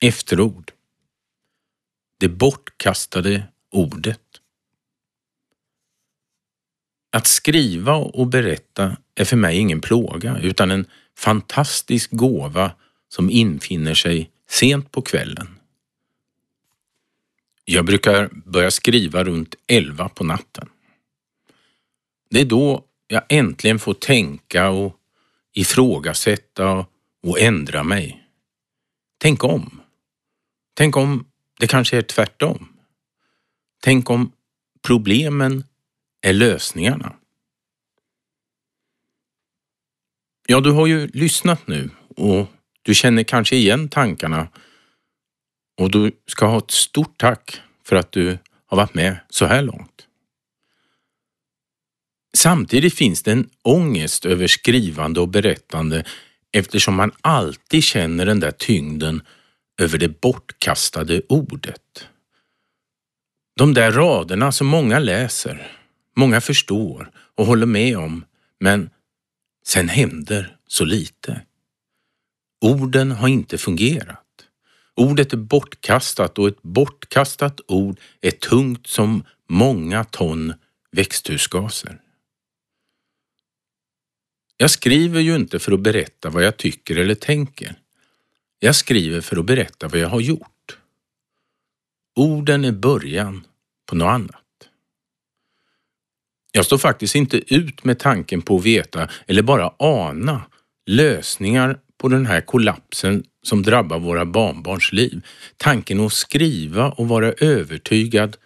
Efterord. Det bortkastade ordet. Att skriva och berätta är för mig ingen plåga utan en fantastisk gåva som infinner sig sent på kvällen. Jag brukar börja skriva runt elva på natten. Det är då jag äntligen får tänka och ifrågasätta och ändra mig. Tänk om. Tänk om det kanske är tvärtom. Tänk om problemen är lösningarna. Ja, du har ju lyssnat nu och du känner kanske igen tankarna och du ska ha ett stort tack för att du har varit med så här långt. Samtidigt finns det en ångest över skrivande och berättande eftersom man alltid känner den där tyngden över det bortkastade ordet. De där raderna som många läser, många förstår och håller med om, men sen händer så lite. Orden har inte fungerat. Ordet är bortkastat och ett bortkastat ord är tungt som många ton växthusgaser. Jag skriver ju inte för att berätta vad jag tycker eller tänker. Jag skriver för att berätta vad jag har gjort. Orden är början på något annat. Jag står faktiskt inte ut med tanken på att veta eller bara ana lösningar på den här kollapsen som drabbar våra barnbarns liv. Tanken att skriva och vara övertygad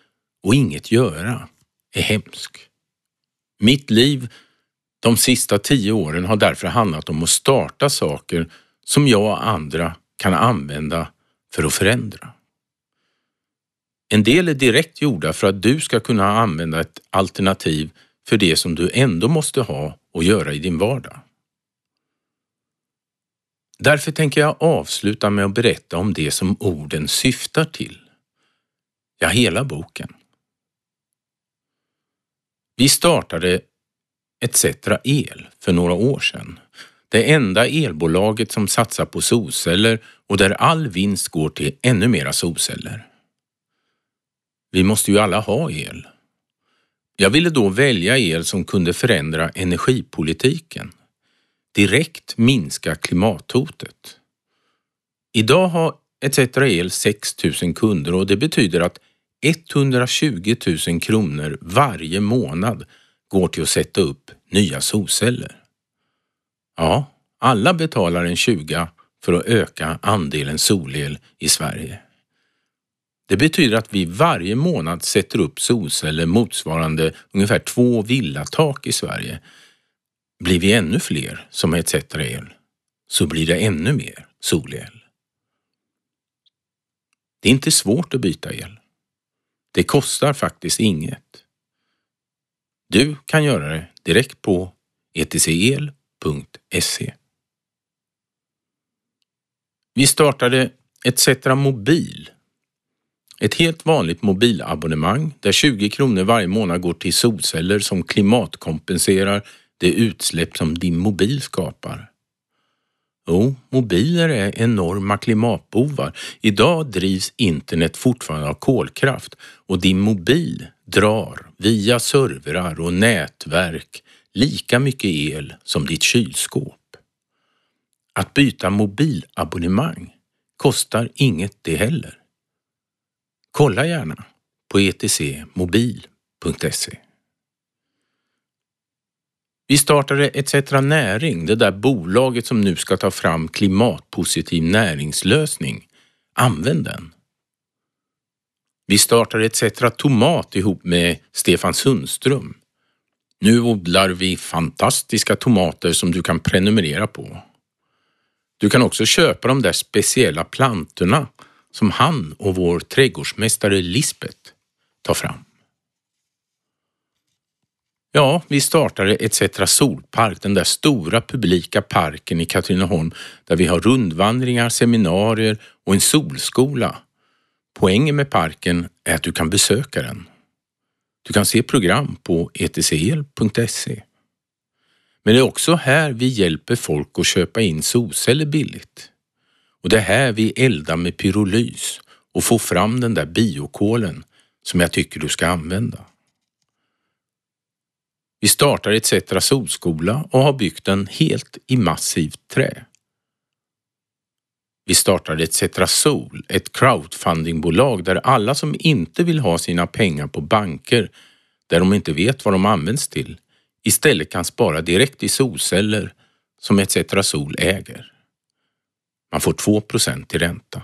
och inget göra är hemsk. Mitt liv de sista tio åren har därför handlat om att starta saker som jag och andra kan använda för att förändra. En del är direkt gjorda för att du ska kunna använda ett alternativ för det som du ändå måste ha och göra i din vardag. Därför tänker jag avsluta med att berätta om det som orden syftar till. Ja, hela boken. Vi startade ETC El för några år sedan. Det enda elbolaget som satsar på solceller och där all vinst går till ännu mera solceller. Vi måste ju alla ha el. Jag ville då välja el som kunde förändra energipolitiken. Direkt minska klimathotet. Idag har ETC El 6 000 kunder och det betyder att 120 000 kronor varje månad går till att sätta upp nya solceller. Ja, alla betalar en 20 för att öka andelen solel i Sverige. Det betyder att vi varje månad sätter upp solceller motsvarande ungefär två villatak i Sverige. Blir vi ännu fler som är ETC El så blir det ännu mer solel. Det är inte svårt att byta el. Det kostar faktiskt inget. Du kan göra det direkt på etcel.se. Vi startade ETC Mobil. Ett helt vanligt mobilabonnemang där 20 kronor varje månad går till solceller som klimatkompenserar det utsläpp som din mobil skapar. Jo, mobiler är enorma klimatbovar. Idag drivs internet fortfarande av kolkraft och din mobil drar via servrar och nätverk lika mycket el som ditt kylskåp. Att byta mobilabonnemang kostar inget det heller. Kolla gärna på etcmobil.se. Vi startade ETC Näring, det där bolaget som nu ska ta fram klimatpositiv näringslösning. Använd den. Vi startade ETC Tomat ihop med Stefan Sundström. Nu odlar vi fantastiska tomater som du kan prenumerera på. Du kan också köpa de där speciella plantorna som han och vår trädgårdsmästare Lisbeth tar fram. Ja, vi startade ETC Solpark, den där stora publika parken i Katrineholm där vi har rundvandringar, seminarier och en solskola. Poängen med parken är att du kan besöka den. Du kan se program på etcel.se. Men det är också här vi hjälper folk att köpa in solceller billigt. Och det är här vi eldar med pyrolys och får fram den där biokolen som jag tycker du ska använda. Vi startar ETC Solskola och har byggt den helt i massivt trä. Vi startade ETC Sol, ett crowdfundingbolag där alla som inte vill ha sina pengar på banker där de inte vet vad de används till istället kan spara direkt i solceller som ETC Sol äger. Man får 2% i ränta.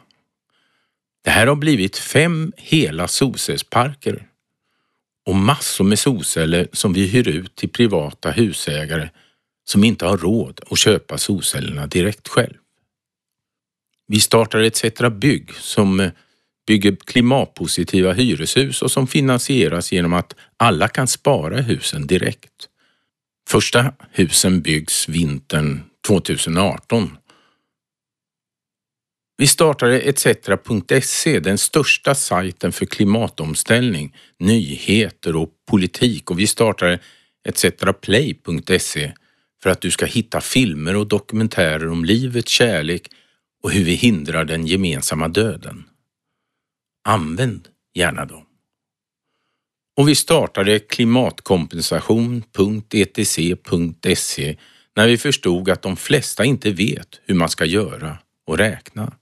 Det här har blivit fem hela solcellsparker och massor med solceller som vi hyr ut till privata husägare som inte har råd att köpa solcellerna direkt själv. Vi startar ETC Bygg som eh, bygger klimatpositiva hyreshus och som finansieras genom att alla kan spara i husen direkt. Första husen byggs vintern 2018 vi startade ETC.se, den största sajten för klimatomställning, nyheter och politik och vi startade ETCPlay.se för att du ska hitta filmer och dokumentärer om livet, kärlek och hur vi hindrar den gemensamma döden. Använd gärna dem. Och vi startade klimatkompensation.etc.se e när vi förstod att de flesta inte vet hur man ska göra och räkna.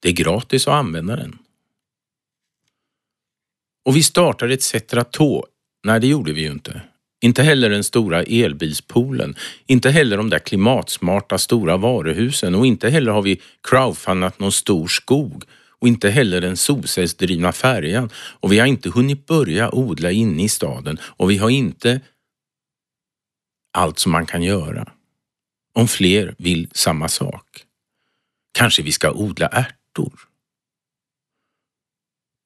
Det är gratis att använda den. Och vi startade ett Cetra Nej, det gjorde vi ju inte. Inte heller den stora elbilspoolen, inte heller de där klimatsmarta stora varuhusen och inte heller har vi crowdfundat någon stor skog och inte heller den solcellsdrivna färjan och vi har inte hunnit börja odla inne i staden och vi har inte allt som man kan göra. Om fler vill samma sak. Kanske vi ska odla ärtor ärtor.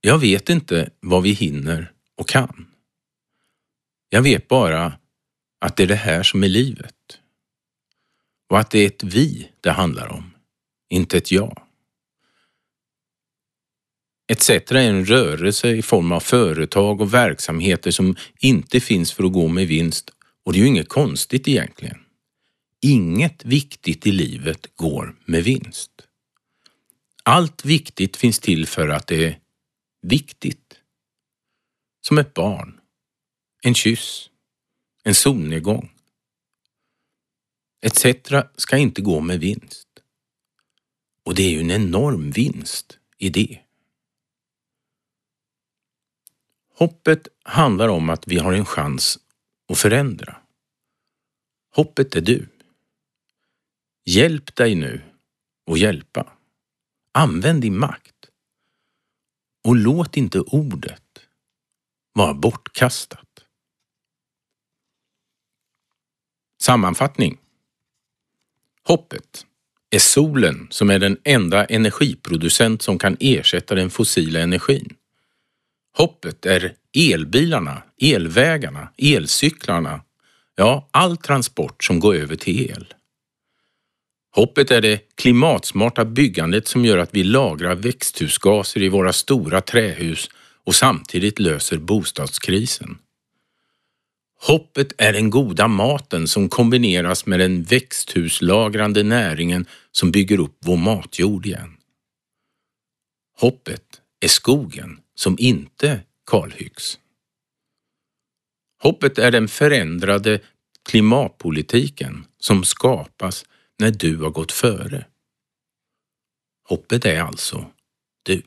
Jag vet inte vad vi hinner och kan. Jag vet bara att det är det här som är livet. Och att det är ett vi det handlar om, inte ett jag. ETC är en rörelse i form av företag och verksamheter som inte finns för att gå med vinst och det är ju inget konstigt egentligen. Inget viktigt i livet går med vinst. Allt viktigt finns till för att det är viktigt. Som ett barn, en kyss, en solnedgång. Etc. ska inte gå med vinst. Och det är ju en enorm vinst i det. Hoppet handlar om att vi har en chans att förändra. Hoppet är du. Hjälp dig nu och hjälpa. Använd din makt. Och låt inte ordet vara bortkastat. Sammanfattning. Hoppet är solen som är den enda energiproducent som kan ersätta den fossila energin. Hoppet är elbilarna, elvägarna, elcyklarna, ja, all transport som går över till el. Hoppet är det klimatsmarta byggandet som gör att vi lagrar växthusgaser i våra stora trähus och samtidigt löser bostadskrisen. Hoppet är den goda maten som kombineras med den växthuslagrande näringen som bygger upp vår matjord igen. Hoppet är skogen som inte kalhyggs. Hoppet är den förändrade klimatpolitiken som skapas när du har gått före. Hoppet är alltså du.